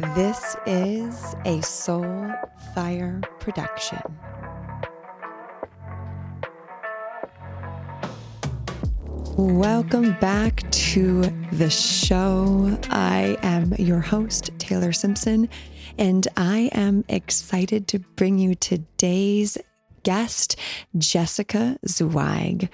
This is a Soul Fire production. Welcome back to the show. I am your host, Taylor Simpson, and I am excited to bring you today's guest, Jessica Zweig.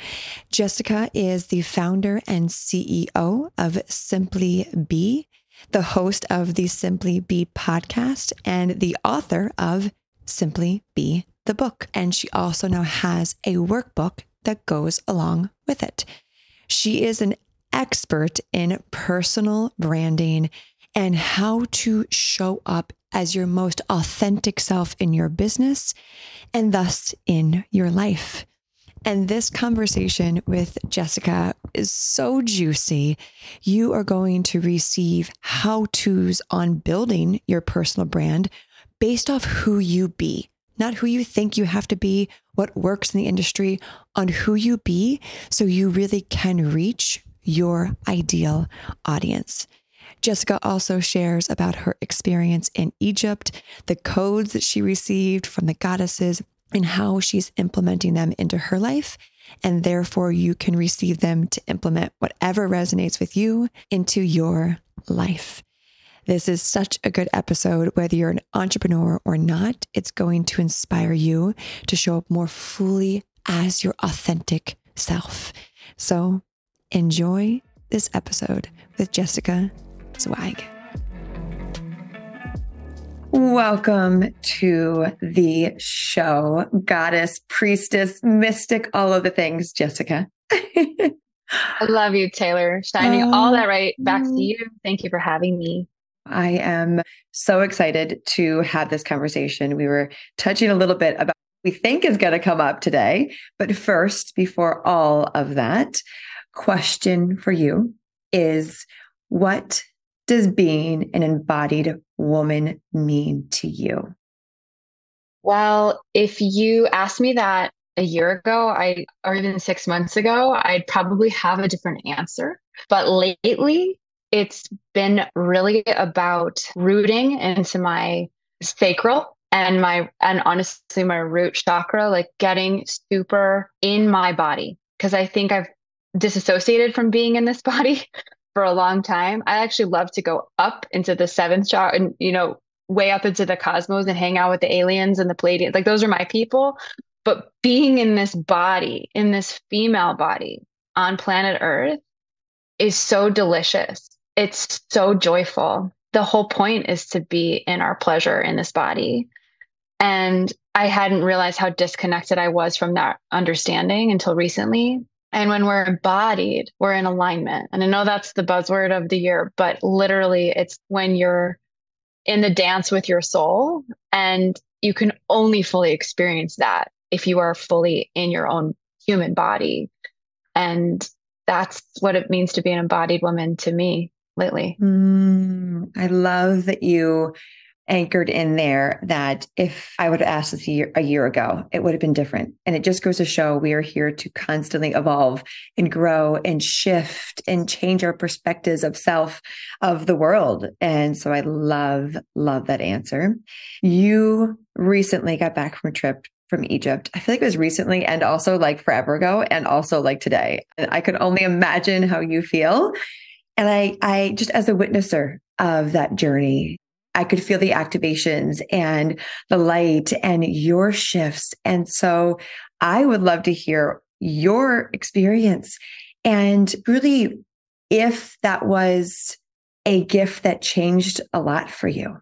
Jessica is the founder and CEO of Simply Be, the host of the SimplyBe podcast, and the author of Simply Be the book. And she also now has a workbook that goes along with it. She is an expert in personal branding and how to show up as your most authentic self in your business and thus in your life. And this conversation with Jessica is so juicy. You are going to receive how to's on building your personal brand based off who you be, not who you think you have to be, what works in the industry, on who you be, so you really can reach your ideal audience. Jessica also shares about her experience in Egypt, the codes that she received from the goddesses, and how she's implementing them into her life. And therefore, you can receive them to implement whatever resonates with you into your life. This is such a good episode, whether you're an entrepreneur or not. It's going to inspire you to show up more fully as your authentic self. So enjoy this episode with Jessica Zweig. Welcome to the show, goddess, priestess, mystic, all of the things, Jessica. I love you, Taylor. Shining um, all that right back to you. Thank you for having me. I am so excited to have this conversation. We were touching a little bit about what we think is going to come up today. But first, before all of that, question for you is what does being an embodied woman mean to you? Well, if you asked me that a year ago, I or even 6 months ago, I'd probably have a different answer. But lately, it's been really about rooting into my sacral and my and honestly my root chakra like getting super in my body because I think I've disassociated from being in this body for a long time. I actually love to go up into the seventh chakra and, you know, way up into the cosmos and hang out with the aliens and the Pleiadians. Like those are my people. But being in this body, in this female body on planet Earth is so delicious. It's so joyful. The whole point is to be in our pleasure in this body. And I hadn't realized how disconnected I was from that understanding until recently. And when we're embodied, we're in alignment. And I know that's the buzzword of the year, but literally, it's when you're in the dance with your soul. And you can only fully experience that if you are fully in your own human body. And that's what it means to be an embodied woman to me lately. Mm, I love that you anchored in there that if I would have asked this a year, a year ago, it would have been different. And it just goes to show we are here to constantly evolve and grow and shift and change our perspectives of self, of the world. And so I love, love that answer. You recently got back from a trip from Egypt. I feel like it was recently and also like forever ago and also like today. And I could only imagine how you feel. And I, I just as a witnesser of that journey, I could feel the activations and the light and your shifts. And so I would love to hear your experience and really if that was a gift that changed a lot for you.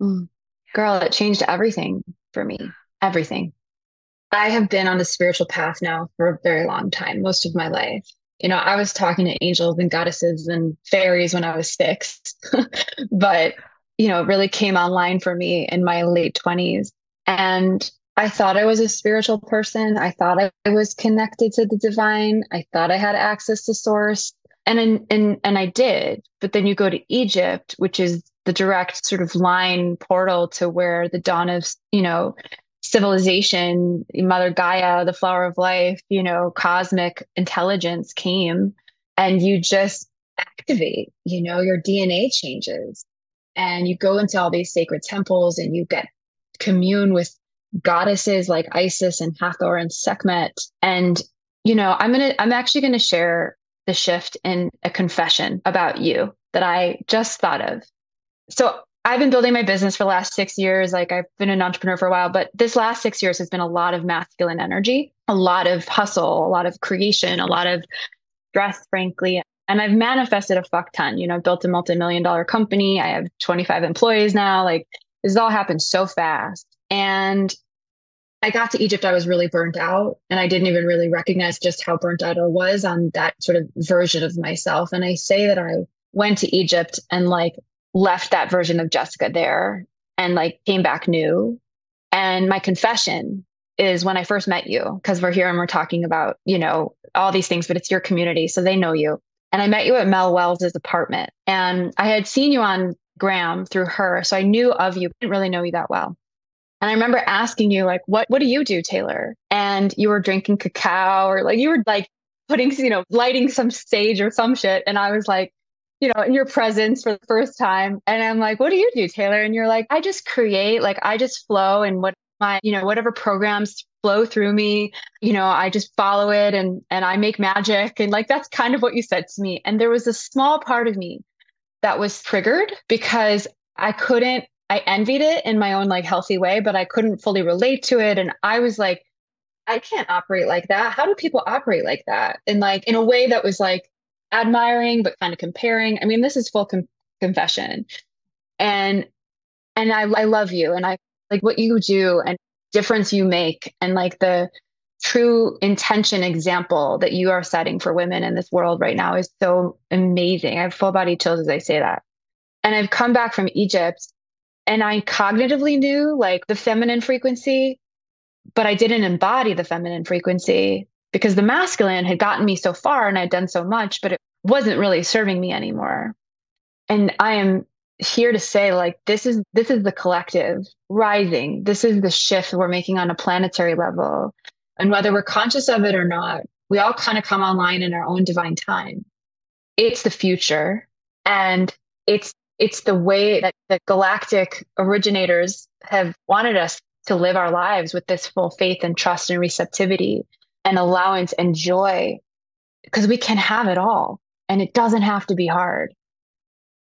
Mm. Girl, it changed everything for me. Everything. I have been on the spiritual path now for a very long time, most of my life. You know, I was talking to angels and goddesses and fairies when I was six, but you know, really came online for me in my late 20s. And I thought I was a spiritual person. I thought I was connected to the divine. I thought I had access to source. And and and and I did. But then you go to Egypt, which is the direct sort of line portal to where the dawn of, you know, civilization, Mother Gaia, the flower of life, you know, cosmic intelligence came and you just activate, you know, your DNA changes and you go into all these sacred temples and you get commune with goddesses like Isis and Hathor and Sekhmet. And, you know, I'm going to, I'm actually going to share the shift in a confession about you that I just thought of. So I've been building my business for the last six years. Like I've been an entrepreneur for a while, but this last six years has been a lot of masculine energy, a lot of hustle, a lot of creation, a lot of stress, frankly. And I've manifested a fuck ton. You know, I've built a multi-million dollar company. I have 25 employees now. Like this all happened so fast. And I got to Egypt, I was really burnt out. And I didn't even really recognize just how burnt out I was on that sort of version of myself. And I say that I went to Egypt and like left that version of Jessica there and like came back new. And my confession is when I first met you, because we're here and we're talking about, you know, all these things, but it's your community. So they know you. And I met you at Mel Wells's apartment. And I had seen you on Gram through her. So I knew of you, didn't really know you that well. And I remember asking you, like, what what do you do, Taylor? And you were drinking cacao or like you were like putting, you know, lighting some sage or some shit. And I was like, you know, in your presence for the first time. And I'm like, what do you do, Taylor? And you're like, I just create, like I just flow and what my, you know, whatever programs flow through me, you know, I just follow it and and I make magic. And like that's kind of what you said to me. And there was a small part of me that was triggered because I couldn't, I envied it in my own like healthy way, but I couldn't fully relate to it. And I was like, I can't operate like that. How do people operate like that? And like in a way that was like admiring but kind of comparing. I mean, this is full com- confession. And and I I love you and I like what you do and difference you make and like the true intention example that you are setting for women in this world right now is so amazing. I have full body chills as I say that. And I've come back from Egypt and I cognitively knew like the feminine frequency, but I didn't embody the feminine frequency because the masculine had gotten me so far and I'd done so much, but it wasn't really serving me anymore. And I am here to say like this is this is the collective rising. This is the shift we're making on a planetary level. And whether we're conscious of it or not, we all kind of come online in our own divine time. It's the future and it's it's the way that the galactic originators have wanted us to live our lives with this full faith and trust and receptivity and allowance and joy because we can have it all and it doesn't have to be hard.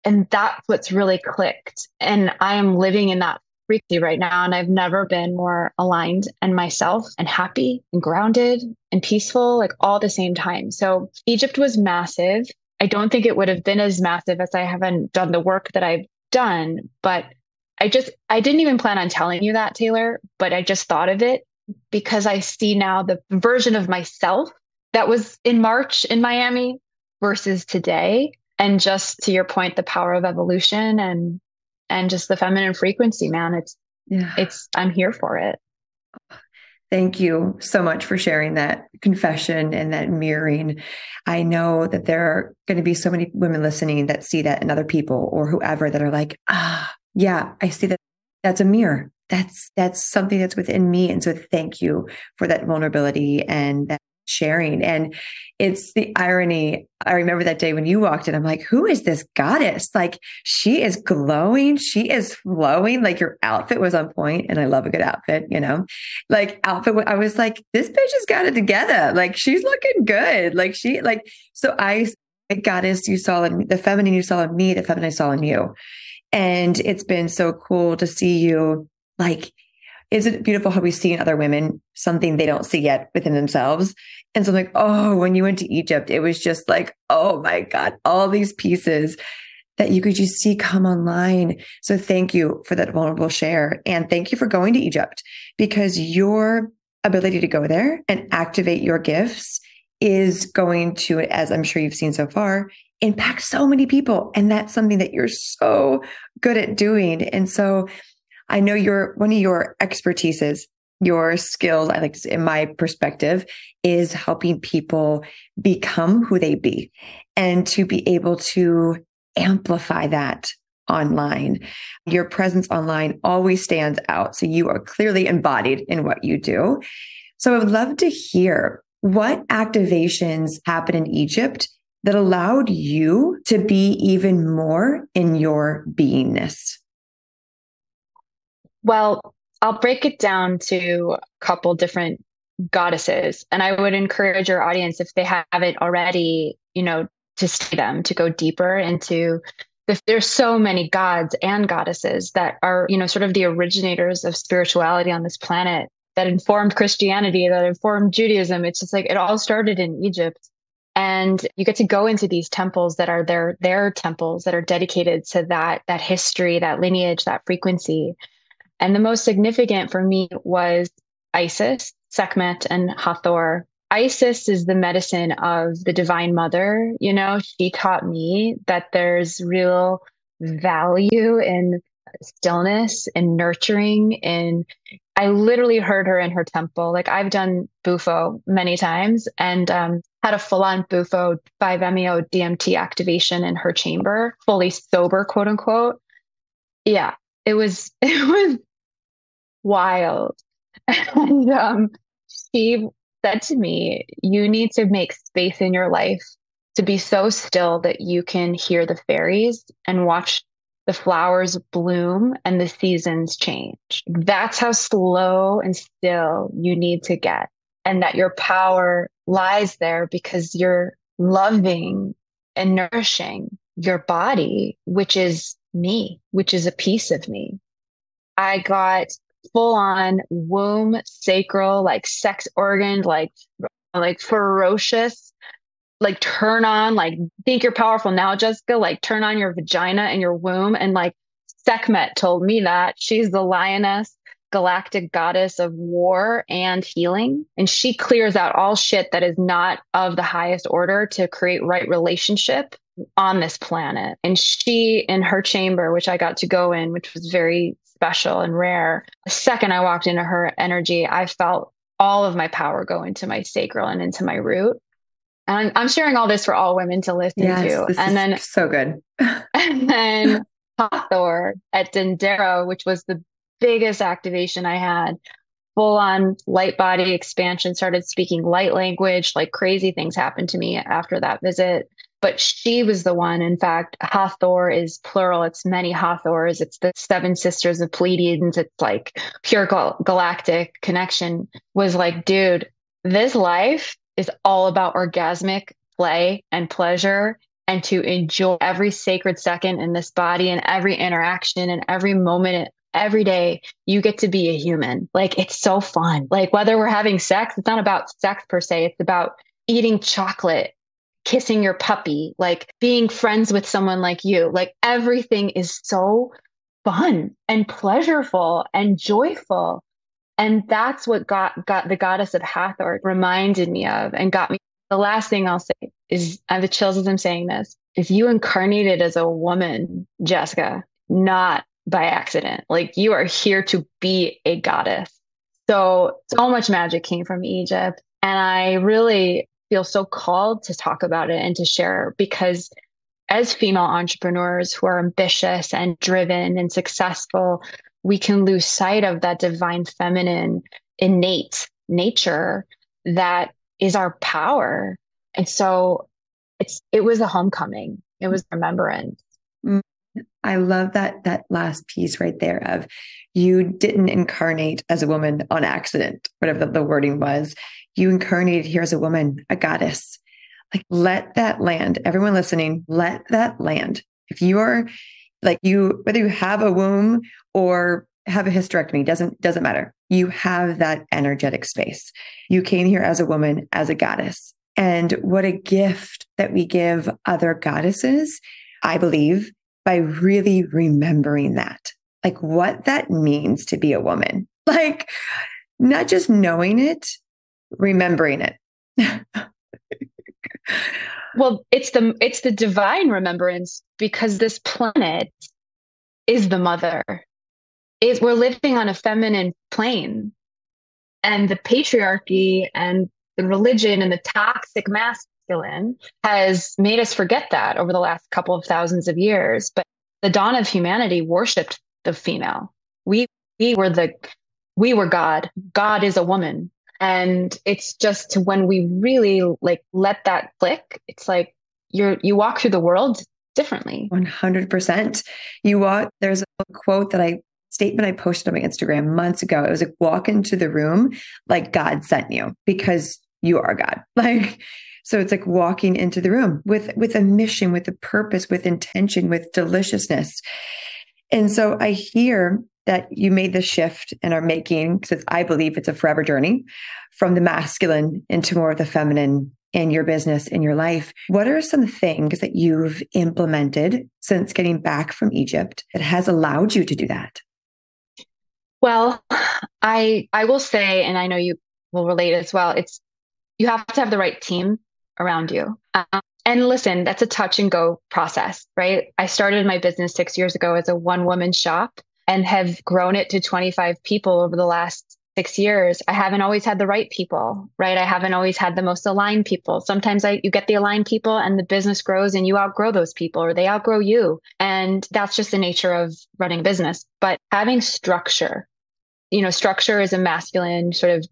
And that's what's really clicked. And I am living in that frequency right now. And I've never been more aligned and myself and happy and grounded and peaceful, like all the same time. So Egypt was massive. I don't think it would have been as massive as I haven't done the work that I've done. But I just, I didn't even plan on telling you that, Taylor, but I just thought of it because I see now the version of myself that was in March in Miami versus today. And just to your point, the power of evolution and and just the feminine frequency, man. It's yeah. it's I'm here for it. Thank you so much for sharing that confession and that mirroring. I know that there are going to be so many women listening that see that in other people or whoever that are like, ah, yeah, I see that. That's a mirror that's that's something that's within me and so thank you for that vulnerability and that sharing. And it's the irony. I remember that day when you walked in i'm like who is this goddess? Like she is glowing. She is flowing. Like your outfit was on point and i love a good outfit you know? Like outfit i was like this bitch has got it together. Like she's looking good. Like she like so i goddess you saw in the feminine you saw in me the feminine i saw in you. And it's been so cool to see you like, is it beautiful how we see in other women something they don't see yet within themselves? And so I'm like, oh, when you went to Egypt, it was just like, oh my God, all these pieces that you could just see come online. So thank you for that vulnerable share. And thank you for going to Egypt because your ability to go there and activate your gifts is going to, as I'm sure you've seen so far, impact so many people. And that's something that you're so good at doing. And so I know your one of your expertises, your skills, I like in my perspective, is helping people become who they be and to be able to amplify that online. Your presence online always stands out. So you are clearly embodied in what you do. So I would love to hear what activations happen in Egypt that allowed you to be even more in your beingness? Well, I'll break it down to a couple different goddesses. And I would encourage your audience, if they haven't already, you know, to see them, to go deeper into the, there's so many gods and goddesses that are, you know, sort of the originators of spirituality on this planet that informed Christianity, that informed Judaism. It's just like it all started in Egypt. And you get to go into these temples that are their their temples that are dedicated to that that history, that lineage, that frequency. And the most significant for me was Isis, Sekhmet, and Hathor. Isis is the medicine of the Divine Mother. You know, she taught me that there's real value in stillness and nurturing and I literally heard her in her temple. Like I've done Bufo many times and um, had a full on Bufo 5-MeO DMT activation in her chamber, fully sober, quote unquote. Yeah, it was it was wild. And um, she said to me, "You need to make space in your life to be so still that you can hear the fairies and watch the flowers bloom and the seasons change. That's how slow and still you need to get. And that your power lies there because you're loving and nourishing your body, which is me, which is a piece of me. I got full on womb, sacral, like sex organ, like like ferocious like turn on, like think you're powerful now, Jessica, like turn on your vagina and your womb. And like Sekhmet told me that she's the lioness, galactic goddess of war and healing. And she clears out all shit that is not of the highest order to create right relationship on this planet. And she, in her chamber, which I got to go in, which was very special and rare, the second I walked into her energy, I felt all of my power go into my sacral and into my root. And I'm sharing all this for all women to listen yes, to. and then so good. and then Hathor at Dendera, which was the biggest activation I had. Full on light body expansion, started speaking light language, like crazy things happened to me after that visit. But she was the one. In fact, Hathor is plural. It's many Hathors. It's the seven sisters of Pleiadians. It's like pure gal- galactic connection. Was like, dude, this life is all about orgasmic play and pleasure and to enjoy every sacred second in this body and every interaction and every moment every day you get to be a human like it's so fun like whether we're having sex it's not about sex per se it's about eating chocolate kissing your puppy like being friends with someone like you like everything is so fun and pleasureful and joyful and that's what got got the goddess of Hathor reminded me of and got me. The last thing I'll say is I have the chills as I'm saying this. If you incarnated as a woman, Jessica, not by accident, like you are here to be a goddess. So so much magic came from Egypt. And I really feel so called to talk about it and to share because as female entrepreneurs who are ambitious and driven and successful, we can lose sight of that divine feminine innate nature that is our power. And so it's it was a homecoming. It was remembrance. Mm, I love that that last piece right there of you didn't incarnate as a woman on accident, whatever the, the wording was. You incarnated here as a woman, a goddess. Like let that land. Everyone listening, let that land. If you are like you, whether you have a womb or have a hysterectomy, doesn't doesn't matter. You have that energetic space. You came here as a woman, as a goddess. And what a gift that we give other goddesses, I believe, by really remembering that. Like what that means to be a woman. Like not just knowing it, remembering it. well it's the it's the divine remembrance because this planet is the mother. Is we're living on a feminine plane. And the patriarchy and the religion and the toxic masculine has made us forget that over the last couple of thousands of years. But the dawn of humanity worshiped the female. We we were the we were god. God is a woman and it's just when we really like let that click it's like you're you walk through the world differently. 100% you walk there's a quote that i statement i posted on my instagram months ago. It was like walk into the room like god sent you because you are god. Like so it's like walking into the room with with a mission with a purpose with intention with deliciousness. And so i hear that you made the shift and are making because i believe it's a forever journey from the masculine into more of the feminine in your business, in your life. What are some things that you've implemented since getting back from Egypt that has allowed you to do that? Well, I I will say, and I know you will relate as well. It's you have to have the right team around you. Um, and listen, that's a touch and go process, right? I started my business six years ago as a one woman shop and have grown it to 25 people over the last six years, I haven't always had the right people, right? I haven't always had the most aligned people. Sometimes I you get the aligned people and the business grows and you outgrow those people or they outgrow you. And that's just the nature of running a business. But having structure, you know, structure is a masculine sort of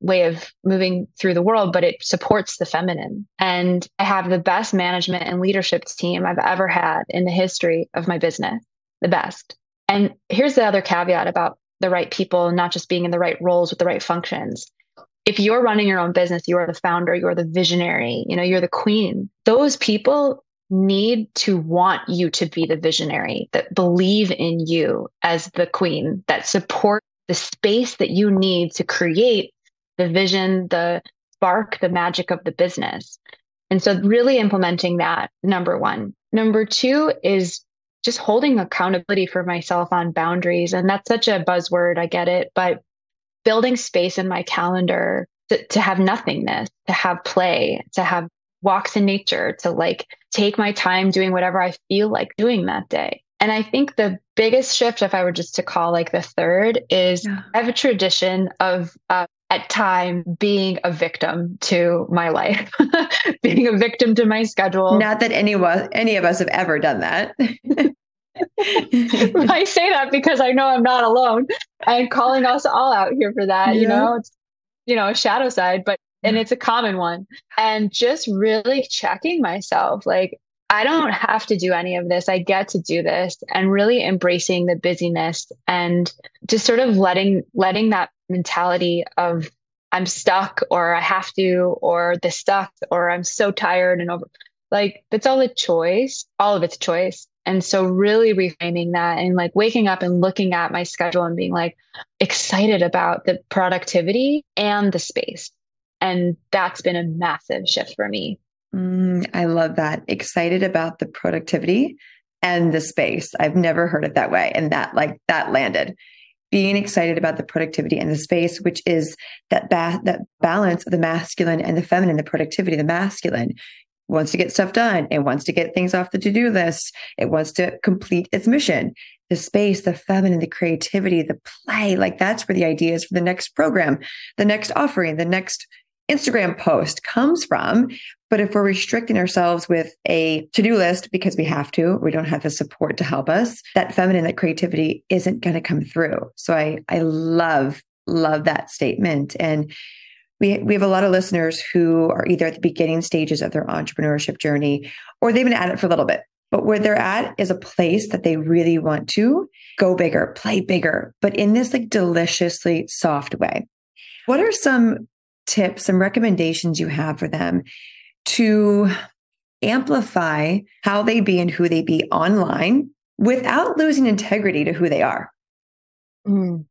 way of moving through the world, but it supports the feminine. And I have the best management and leadership team I've ever had in the history of my business, the best. And here's the other caveat about the right people, not just being in the right roles with the right functions. If you're running your own business, you are the founder, you're the visionary, you know, you're the queen. Those people need to want you to be the visionary that believe in you as the queen, that support the space that you need to create the vision, the spark, the magic of the business. And so, really implementing that, number one. Number two is just holding accountability for myself on boundaries. And that's such a buzzword. I get it. But building space in my calendar to, to have nothingness, to have play, to have walks in nature, to like take my time doing whatever I feel like doing that day. And I think the biggest shift, if I were just to call like the third, is yeah. I have a tradition of uh, at time being a victim to my life, being a victim to my schedule. Not that any of us, any of us have ever done that. I say that because I know I'm not alone and calling us all out here for that, yeah. you know, it's, you know, a shadow side, but, and it's a common one. And just really checking myself, like, I don't have to do any of this. I get to do this and really embracing the busyness and just sort of letting, letting that mentality of I'm stuck or I have to or the stuck or I'm so tired and over like that's all a choice. All of it's choice. And so really reframing that and like waking up and looking at my schedule and being like excited about the productivity and the space. And that's been a massive shift for me. Mm, I love that. Excited about the productivity and the space. I've never heard it that way. And that like that landed being excited about the productivity and the space, which is that ba- that balance of the masculine and the feminine, the productivity, the masculine wants to get stuff done. It wants to get things off the to-do list. It wants to complete its mission. The space, the feminine, the creativity, the play, like that's where the ideas for the next program, the next offering, the next Instagram post comes from. But if we're restricting ourselves with a to do list because we have to, we don't have the support to help us, that feminine, that creativity isn't going to come through. So I, I love, love that statement. And we, we have a lot of listeners who are either at the beginning stages of their entrepreneurship journey or they've been at it for a little bit. But where they're at is a place that they really want to go bigger, play bigger, but in this like deliciously soft way. What are some tips, some recommendations you have for them to amplify how they be and who they be online without losing integrity to who they are? Mm.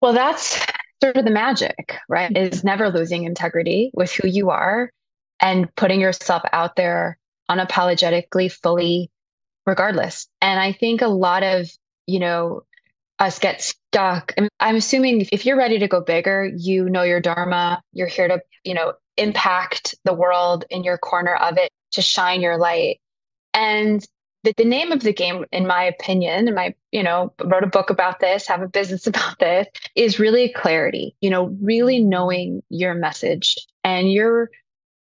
Well, that's sort of the magic, right? Mm-hmm. Is never losing integrity with who you are and putting yourself out there unapologetically, fully, regardless. And I think a lot of, you know, us get stuck. I'm assuming if you're ready to go bigger, you know your dharma, you're here to, you know, impact the world in your corner of it, to shine your light. And the, the name of the game, in my opinion, and my, you know, wrote a book about this, have a business about this, is really clarity, you know, really knowing your message and your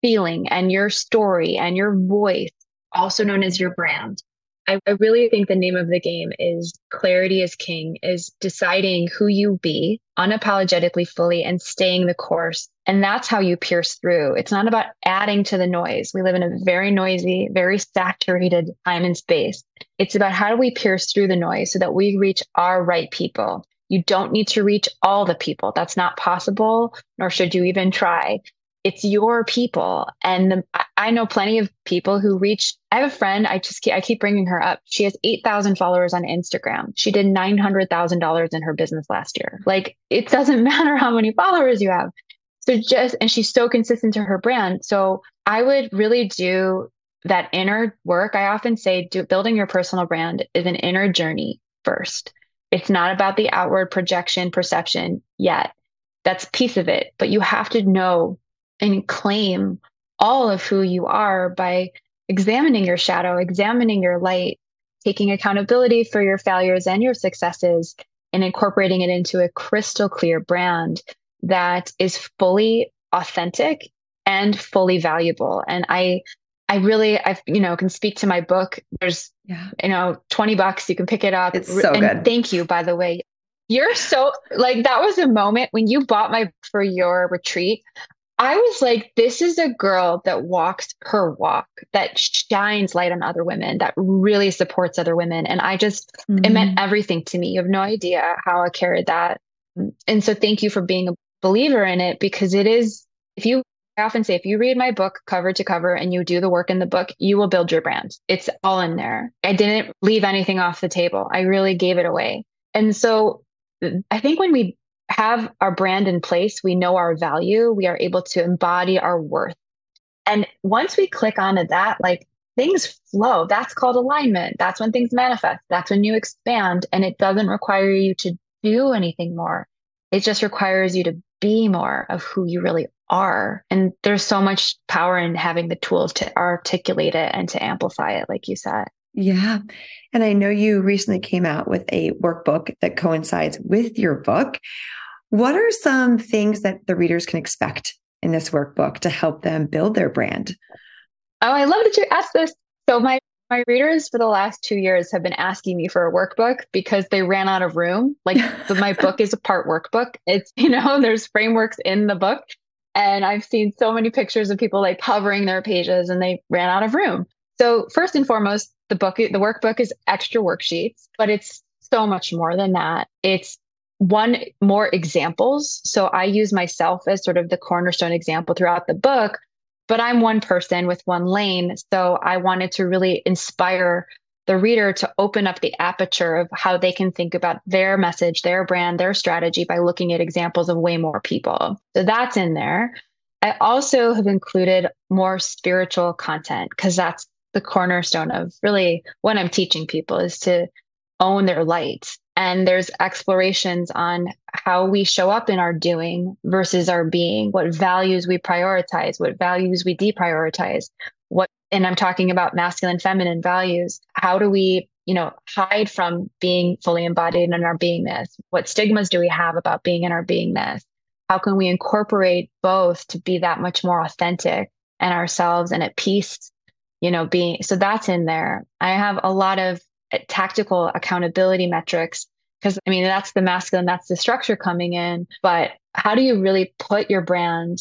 feeling and your story and your voice, also known as your brand. I, I really think the name of the game is clarity is king, is deciding who you be unapologetically fully and staying the course. And that's how you pierce through. It's not about adding to the noise. We live in a very noisy, very saturated time and space. It's about how do we pierce through the noise so that we reach our right people. You don't need to reach all the people. That's not possible, nor should you even try it's your people. And the, i know plenty of people who reach i have a friend i just keep, i keep bringing her up. She has 8000 followers on instagram. She did $900000 in her business last year. Like it doesn't matter how many followers you have. So just and she's so consistent to her brand. So i would really do that inner work. I often say do, building your personal brand is an inner journey first. It's not about the outward projection perception yet. That's piece of it but you have to know and claim all of who you are by examining your shadow, examining your light, taking accountability for your failures and your successes, and incorporating it into a crystal clear brand that is fully authentic and fully valuable. And I I really I you know can speak to my book. There's yeah. you know 20 bucks you can pick it up. It's so and good. Thank you by the way. You're so like that was a moment when you bought my for your retreat. I was like, this is a girl that walks her walk, that shines light on other women, that really supports other women. And I just, mm-hmm. it meant mm-hmm. everything to me. You have no idea how I carried that. And so thank you for being a believer in it because it is, if you, I often say, if you read my book cover to cover and you do the work in the book, you will build your brand. It's all in there. I didn't leave anything off the table. I really gave it away. And so I think when we have our brand in place, we know our value, we are able to embody our worth. And once we click onto that, like things flow. That's called alignment. That's when things manifest. That's when you expand. And it doesn't require you to do anything more. It just requires you to be more of who you really are. And there's so much power in having the tools to articulate it and to amplify it, like you said. Yeah. And I know you recently came out with a workbook that coincides with your book. What are some things that the readers can expect in this workbook to help them build their brand? Oh, I love that you asked this. So my my readers for the last two years have been asking me for a workbook because they ran out of room. Like my book is a part workbook. It's, you know, there's frameworks in the book. And I've seen so many pictures of people like covering their pages and they ran out of room. So first and foremost, the book, the workbook is extra worksheets, but it's so much more than that. It's one more examples. So I use myself as sort of the cornerstone example throughout the book, but I'm one person with one lane. So I wanted to really inspire the reader to open up the aperture of how they can think about their message, their brand, their strategy by looking at examples of way more people. So that's in there. I also have included more spiritual content because that's the cornerstone of really what I'm teaching people is to own their light and there's explorations on how we show up in our doing versus our being what values we prioritize what values we deprioritize what and i'm talking about masculine feminine values. How do we you know hide from being fully embodied in our beingness? What stigmas do we have about being in our beingness? How can we incorporate both to be that much more authentic and ourselves and at peace you know being so that's in there. I have a lot of tactical accountability metrics because I mean that's the masculine, that's the structure coming in. But how do you really put your brand?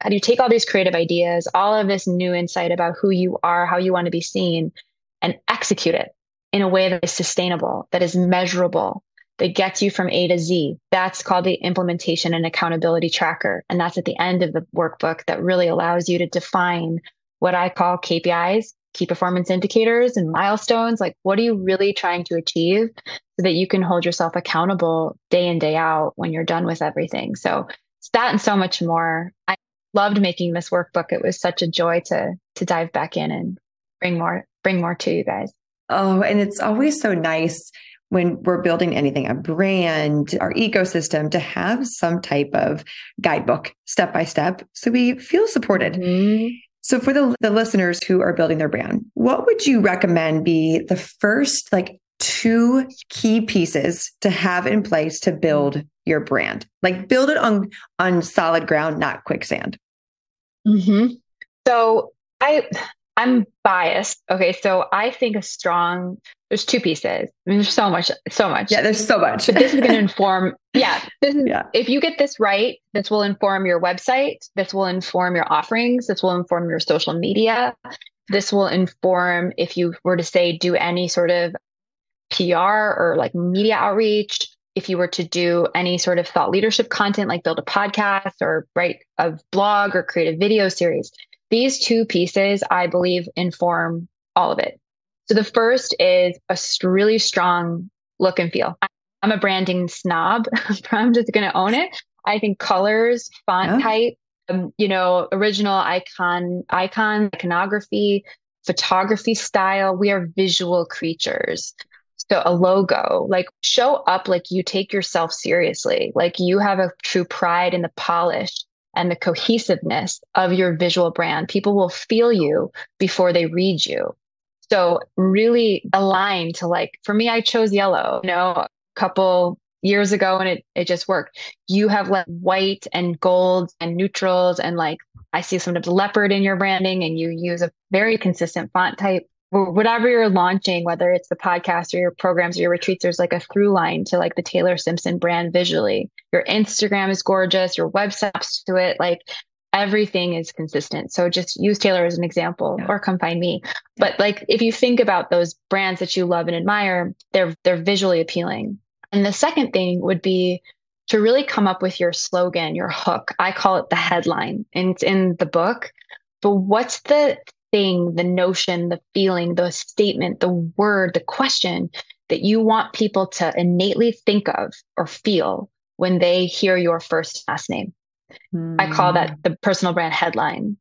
How do you take all these creative ideas, all of this new insight about who you are, how you want to be seen, and execute it in a way that is sustainable, that is measurable, that gets you from A to Z? That's called the implementation and accountability tracker. And that's at the end of the workbook that really allows you to define what I call KPIs, key performance indicators and milestones like what are you really trying to achieve so that you can hold yourself accountable day in day out when you're done with everything so that and so much more i loved making this workbook it was such a joy to to dive back in and bring more bring more to you guys oh and it's always so nice when we're building anything, a brand, our ecosystem, to have some type of guidebook step by step so we feel supported. Mm-hmm. So for the, the listeners who are building their brand, what would you recommend be the first like two key pieces to have in place to build your brand? Like build it on on solid ground, not quicksand. Mm-hmm. So I I I'm biased. Okay, so I think a strong there's two pieces. I mean, there's so much, so much. Yeah, there's so much. but this is going to inform. Yeah, this is. Yeah. If you get this right, this will inform your website. This will inform your offerings. This will inform your social media. This will inform if you were to say do any sort of PR or like media outreach. If you were to do any sort of thought leadership content, like build a podcast or write a blog or create a video series, these two pieces, I believe, inform all of it. So the first is a really strong look and feel. I'm a branding snob. I'm just going to own it. I think colors, font yeah. type, um, you know, original icon, icon, iconography, photography style. We are visual creatures. So a logo, like show up like you take yourself seriously, like you have a true pride in the polish and the cohesiveness of your visual brand. People will feel you before they read you. So really aligned to like, for me, I chose yellow, you know, a couple years ago and it, it just worked. You have like white and gold and neutrals and like, I see some of the leopard in your branding and you use a very consistent font type whatever you're launching, whether it's the podcast or your programs or your retreats, there's like a through line to like the Taylor Simpson brand visually. Your Instagram is gorgeous, your website's to it, like everything is consistent. So just use Taylor as an example yeah. or come find me. Yeah. But like if you think about those brands that you love and admire, they're they're visually appealing. And the second thing would be to really come up with your slogan, your hook. I call it the headline and it's in the book. But what's the thing, the notion, the feeling, the statement, the word, the question that you want people to innately think of or feel when they hear your first last name. Mm. I call that hmm. the personal brand headline.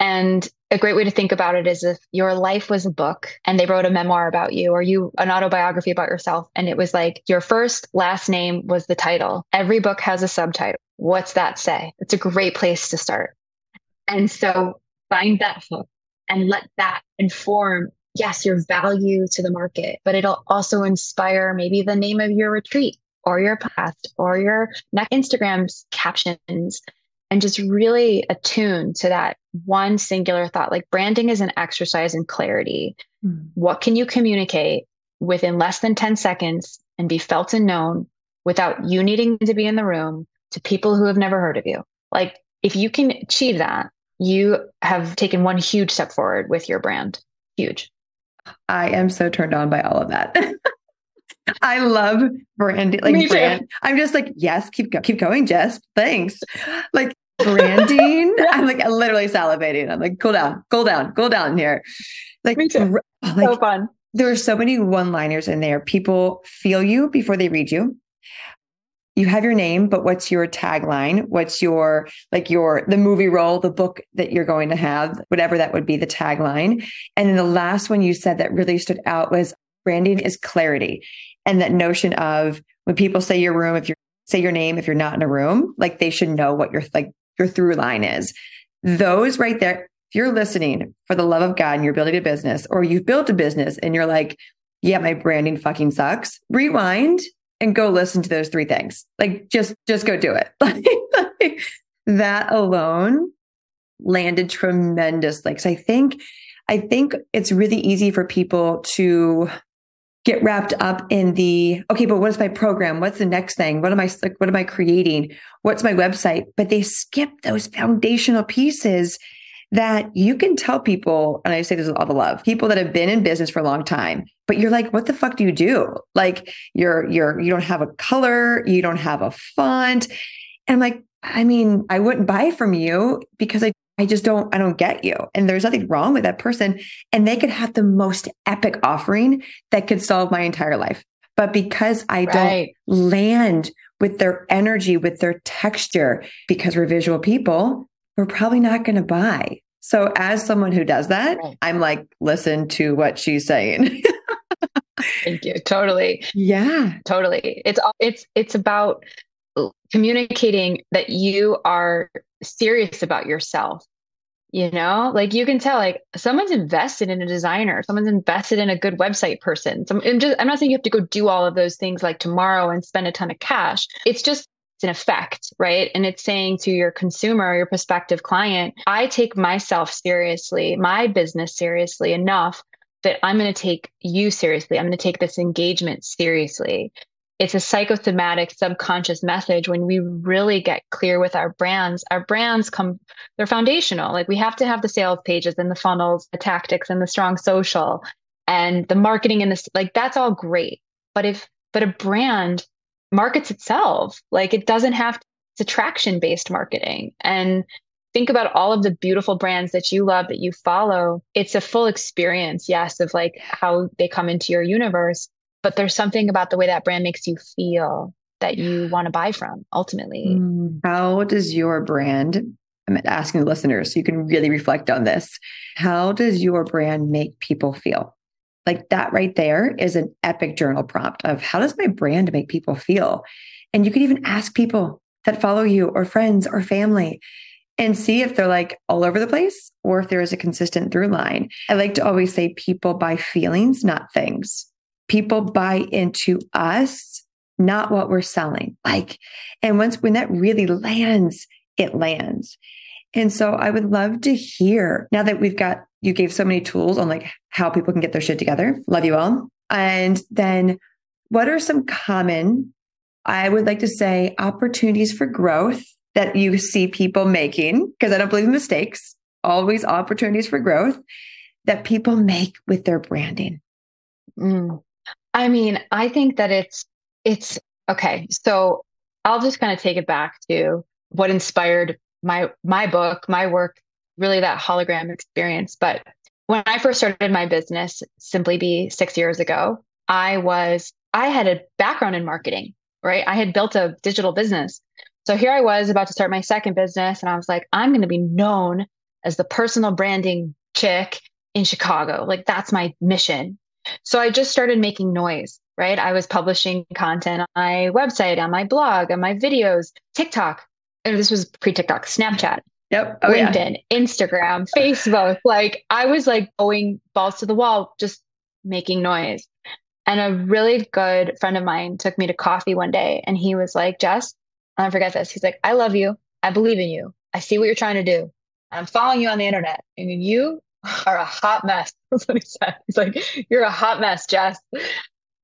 And a great way to think about it is if your life was a book and they wrote a memoir about you or you an autobiography about yourself and it was like your first last name was the title. Every book has a subtitle. What's that say? It's a great place to start. And so find that hook and let that inform yes your value to the market but it'll also inspire maybe the name of your retreat or your past or your next instagram's captions and just really attune to that one singular thought. Like branding is an exercise in clarity. Mm. what can you communicate within less than 10 seconds and be felt and known without you needing to be in the room to people who have never heard of you? Like if you can achieve that you have taken one huge step forward with your brand. Huge. I am so turned on by all of that. I love branding, like brand. I'm just like, yes, keep go- keep going, Jess. Thanks. Like branding. I'm like literally salivating. I'm like, cool down, cool down, cool down here. Like, Me too. Like, so fun. There are so many one-liners in there. People feel you before they read you you have your name, but what's your tagline? What's your, like your, the movie role, the book that you're going to have, whatever that would be the tagline. And then the last one you said that really stood out was branding is clarity. And that notion of when people say your room, if you say your name, if you're not in a room, like they should know what your, like your through line is. Those right there, if you're listening for the love of God and you're building a business or you've built a business and you're like, yeah, my branding fucking sucks. Rewind and go listen to those three things. Like just just go do it. like, that alone landed tremendously. Because I think I think it's really easy for people to get wrapped up in the okay, but what's my program? What's the next thing? What am I like? What am I creating? What's my website? But they skip those foundational pieces that you can tell people, and I say this with all the love, people that have been in business for a long time, but you're like, what the fuck do you do? Like you're you're you don't have a color, you don't have a font. And I'm like, I mean, I wouldn't buy from you because I I just don't I don't get you. And there's nothing wrong with that person. And they could have the most epic offering that could solve my entire life. But because I right. don't land with their energy, with their texture, because we're visual people, we're probably not going to buy. So, as someone who does that, right. I'm like, listen to what she's saying. Thank you. Totally. Yeah. Totally. It's it's it's about communicating that you are serious about yourself. You know, like you can tell, like someone's invested in a designer, someone's invested in a good website person. Some, I'm just, I'm not saying you have to go do all of those things like tomorrow and spend a ton of cash. It's just an effect, right? And it's saying to your consumer, your prospective client, I take myself seriously, my business seriously enough that I'm going to take you seriously. I'm going to take this engagement seriously. It's a psychosomatic subconscious message when we really get clear with our brands. Our brands come, they're foundational. Like we have to have the sales pages and the funnels, the tactics and the strong social and the marketing and this, like that's all great. But if, but a brand markets itself, like it doesn't have, to, it's attraction based marketing. And think about all of the beautiful brands that you love that you follow. It's a full experience yes of like how they come into your universe but there's something about the way that brand makes you feel that you want to buy from ultimately. Mm. how does your brand i'm asking the listeners so you can really reflect on this. How does your brand make people feel like that right there is an epic journal prompt of how does my brand make people feel and you could even ask people that follow you or friends or family and see if they're like all over the place or if there is a consistent through line. I like to always say people buy feelings, not things. People buy into us, not what we're selling. Like, and once when that really lands, it lands. And so I would love to hear now that we've got, you gave so many tools on like how people can get their shit together. Love you all. And then what are some common, I would like to say, opportunities for growth that you see people making, because I don't believe in mistakes, always opportunities for growth that people make with their branding? Mm. I mean, I think that it's, it's okay. So I'll just kind of take it back to what inspired my, my book, my work, really that hologram experience. But when I first started my business, SimplyBe six years ago, I was, I had a background in marketing, right? I had built a digital business. So here I was about to start my second business, and I was like, I'm going to be known as the personal branding chick in Chicago. Like, that's my mission. So I just started making noise, right? I was publishing content on my website, on my blog, on my videos, TikTok. And this was pre TikTok, Snapchat. Yep. Oh, LinkedIn, yeah. Instagram, Facebook. Like I was like going balls to the wall, just making noise. And a really good friend of mine took me to coffee one day and he was like, Jess, I'll never forget this. He's like, I love you. I believe in you. I see what you're trying to do. I'm following you on the internet. And you are a hot mess. That's what he said. He's like, You're a hot mess, Jess.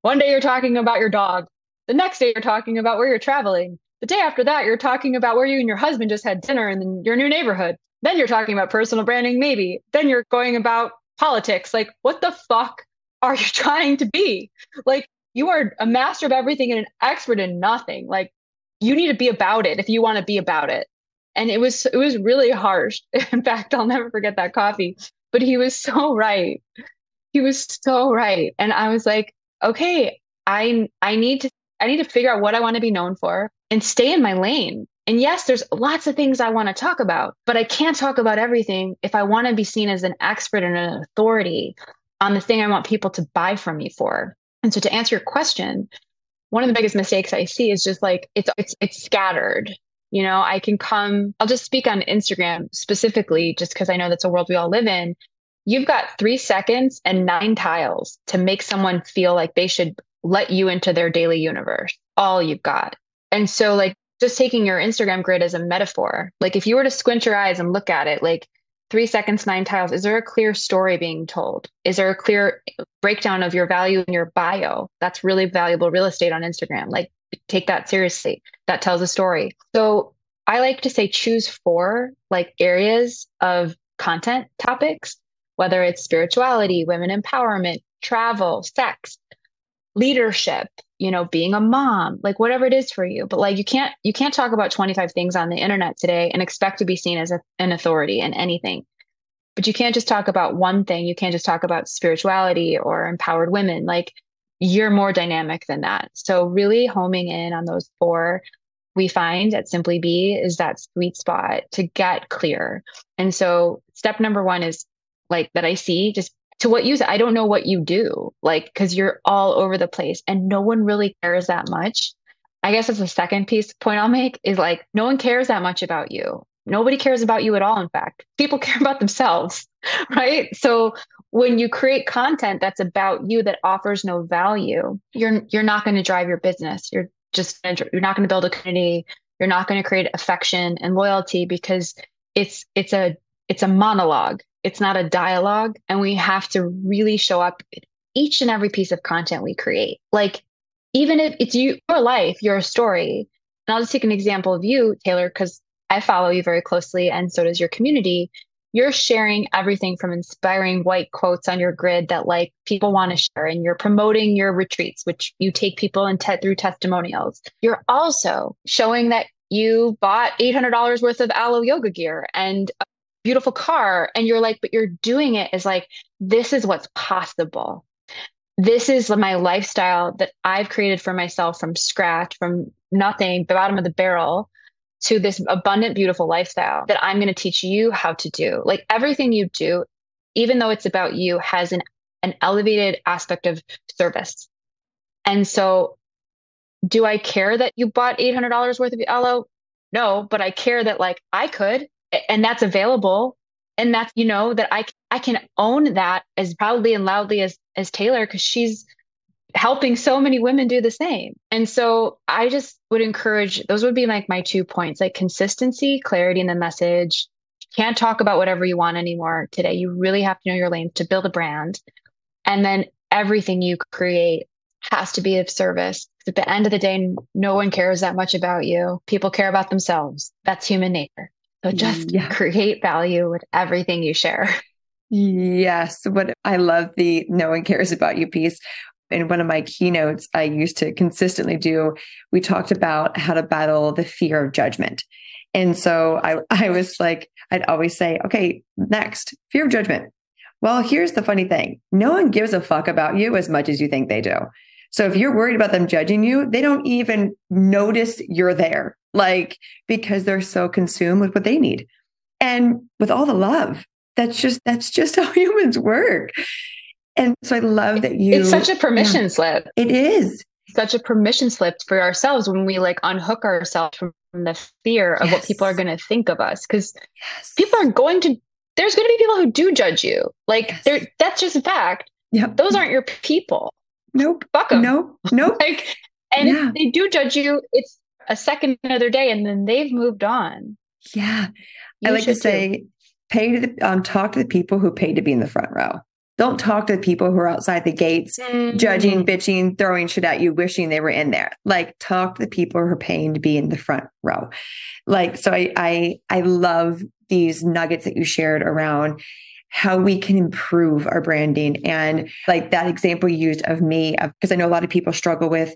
One day you're talking about your dog. The next day you're talking about where you're traveling. The day after that, you're talking about where you and your husband just had dinner in your new neighborhood. Then you're talking about personal branding, maybe. Then you're going about politics. Like, what the fuck are you trying to be? Like, you are a master of everything and an expert in nothing. Like, you need to be about it if you want to be about it and it was it was really harsh in fact i'll never forget that coffee but he was so right he was so right and i was like okay i i need to i need to figure out what i want to be known for and stay in my lane and yes there's lots of things i want to talk about but i can't talk about everything if i want to be seen as an expert and an authority on the thing i want people to buy from me for and so to answer your question one of the biggest mistakes I see is just like it's it's it's scattered. You know, I can come, I'll just speak on Instagram specifically, just because I know that's a world we all live in. You've got three seconds and nine tiles to make someone feel like they should let you into their daily universe. All you've got. And so, like, just taking your Instagram grid as a metaphor, like, if you were to squint your eyes and look at it, like, three seconds, nine tiles. Is there a clear story being told? Is there a clear breakdown of your value in your bio? That's really valuable real estate on Instagram. Like, take that seriously. That tells a story. So, I like to say choose four like areas of content topics, whether it's spirituality, women empowerment, travel, sex, leadership, you know, being a mom, like whatever it is for you. But like you can't you can't talk about 25 things on the internet today and expect to be seen as a, an authority in anything. But you can't just talk about one thing. You can't just talk about spirituality or empowered women. Like you're more dynamic than that. So really homing in on those four we find at SimplyBe is that sweet spot to get clear. And so step number 1 is like that I see just to what you I don't know what you do, like, because you're all over the place and no one really cares that much. I guess that's the second piece point I'll make is like, no one cares that much about you. Nobody cares about you at all, in fact. People care about themselves, right? So when you create content that's about you that offers no value, you're you're not going to drive your business. You're just you're not going to build a community. You're not going to create affection and loyalty because it's it's a it's a monologue. It's not a dialogue. And we have to really show up each and every piece of content we create. Like, even if it's you, your life, your story. And I'll just take an example of you, Taylor, because I follow you very closely and so does your community. You're sharing everything from inspiring white quotes on your grid that like people want to share, and you're promoting your retreats, which you take people and te- through testimonials. You're also showing that you bought $800 worth of Alo Yoga gear and beautiful car and you're like but you're doing it as like this is what's possible this is my lifestyle that I've created for myself from scratch, from nothing, the bottom of the barrel to this abundant, beautiful lifestyle that I'm going to teach you how to do. Like everything you do, even though it's about you, has an, an elevated aspect of service. And so, do I care that you bought $800 worth of Alo? No, but I care that like I could, and that's available. And that's you know that i i can own that as proudly and loudly as as taylor because she's helping so many women do the same. And so i just would encourage those would be like my two points like consistency clarity in the message. Can't talk about whatever you want anymore today. You really have to know your lane to build a brand. And then everything you create has to be of service. At the end of the day no one cares that much about you. People care about themselves. That's human nature so just yeah. create value with everything you share. Yes. What I love the no one cares about you piece. In one of my keynotes, I used to consistently do, we talked about how to battle the fear of judgment. And so I, I was like, I'd always say, okay, next, fear of judgment. Well, here's the funny thing no one gives a fuck about you as much as you think they do. So if you're worried about them judging you, they don't even notice you're there like because they're so consumed with what they need and with all the love that's just that's just how humans work and so i love that you it's such a permission yeah, slip it is such a permission slip for ourselves when we like unhook ourselves from the fear of yes. what people are going to think of us because yes. people are going to there's going to be people who do judge you like yes. there that's just a fact yep. those aren't your people nope fuck them nope nope like and yeah. if they do judge you it's a second another day and then they've moved on. Yeah. You I like to say, too. pay to the, um, talk to the people who pay to be in the front row. Don't talk to the people who are outside the gates, mm-hmm. judging, bitching, throwing shit at you, wishing they were in there. Like talk to the people who are paying to be in the front row. Like, so I, I, I love these nuggets that you shared around how we can improve our branding and like that example you used of me because i know a lot of people struggle with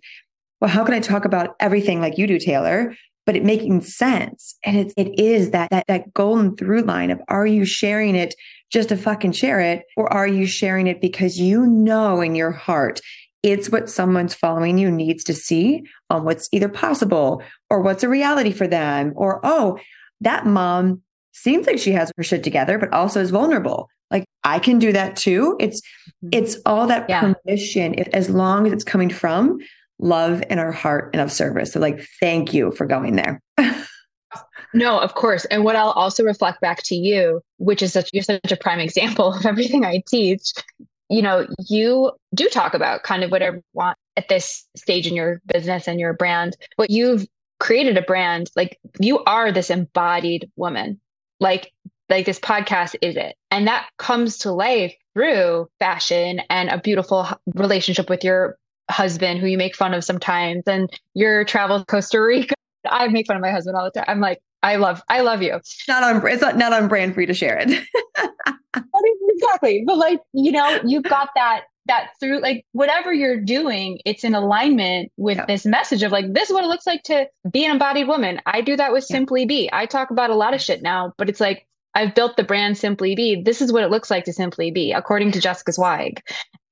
well, how can I talk about everything like you do, Taylor? But it making sense. And it, it is that, that, that golden through line of are you sharing it just to fucking share it? Or are you sharing it because you know in your heart it's what someone's following you needs to see on what's either possible or what's a reality for them? Or, oh, that mom seems like she has her shit together, but also is vulnerable. Like I can do that too. It's mm-hmm. it's all that yeah. permission, if, as long as it's coming from love in our heart and of service. So, like, thank you for going there. no, of course. And what I'll also reflect back to you, which is such you're such a prime example of everything I teach. You know, you do talk about kind of whatever you want at this stage in your business and your brand. What you've created a brand, like you are this embodied woman. Like like this podcast is it. And that comes to life through fashion and a beautiful relationship with your husband who you make fun of sometimes and your travel to Costa Rica. I make fun of my husband all the time. I'm like, I love, I love you. Not on, it's not, not on brand for you to share it. exactly. But like, you know, you've got that, that through like whatever you're doing, it's in alignment with this message of like, this is what it looks like to be an embodied woman. I do that with SimplyBe. I talk about a lot of shit now, but it's like, I've built the brand SimplyBe. This is what it looks like to Simply Be, according to Jessica Zweig.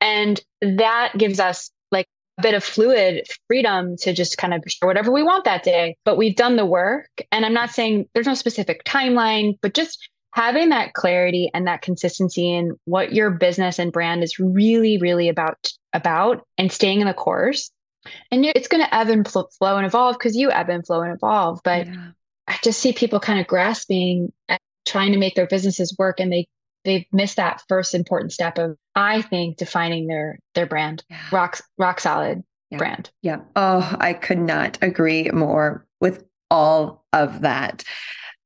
And that gives us like a bit of fluid freedom to just kind of share whatever we want that day. But we've done the work. And I'm not saying there's no specific timeline, but just having that clarity and that consistency in what your business and brand is really, really about about and staying in the course. And it's going to ebb and flow and evolve because you ebb and flow and evolve. But yeah. I just see people kind of grasping at trying to make their businesses work and they they've missed that first important step of I think defining their their brand. Yeah. Rock rock solid yeah. brand. Yeah. Oh, I could not agree more with all of that.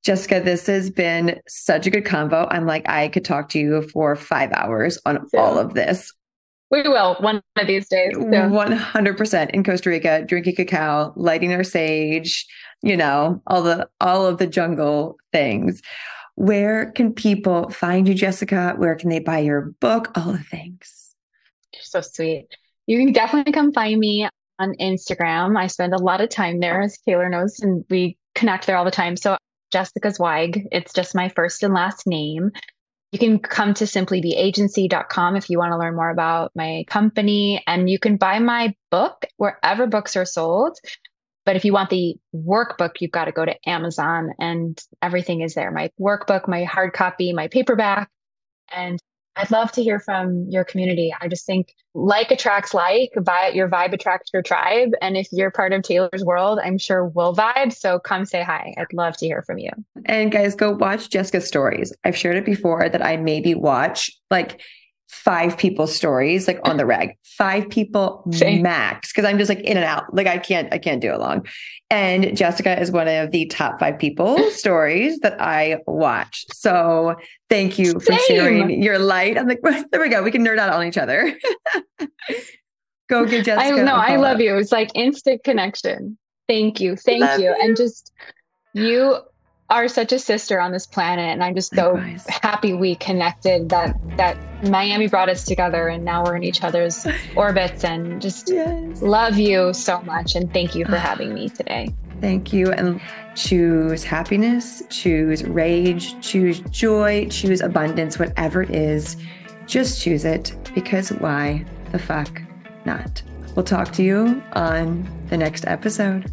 Jessica, this has been such a good convo. I'm like, I could talk to you for five hours on yeah. all of this. We will one of these days. Yeah. 100% in Costa Rica, drinking cacao, lighting our sage, you know, all the all of the jungle things. Where can people find you, Jessica? Where can they buy your book? All the things. You're so sweet. You can definitely come find me on Instagram. I spend a lot of time there, as Taylor knows, and we connect there all the time. So Jessica Zweig, it's just my first and last name. You can come to simplybeagency.com if you want to learn more about my company. And you can buy my book wherever books are sold. But if you want the workbook, you've got to go to Amazon and everything is there my workbook, my hard copy, my paperback. And I'd love to hear from your community. I just think like attracts like, your vibe attracts your tribe. And if you're part of Taylor's world, I'm sure we'll vibe. So come say hi. I'd love to hear from you. And guys, go watch Jessica's stories. I've shared it before that I maybe watch like five people's stories like on the reg. Five people Same. max because i'm just like in and out. Like i can't i can't do it long. And jessica is one of the top five people stories that i watch. So thank you for Same. sharing your light. I'm like there we go. We can nerd out on each other. Go get jessica i know i love you. It's like instant connection. Thank you. Thank you. you. And just you are such a sister on this planet and i'm just so Likewise. happy we connected that that miami brought us together and now we're in each other's orbits and just yes. love you so much and thank you for having me today thank you and choose happiness choose rage choose joy choose abundance whatever it is just choose it because why the fuck not we'll talk to you on the next episode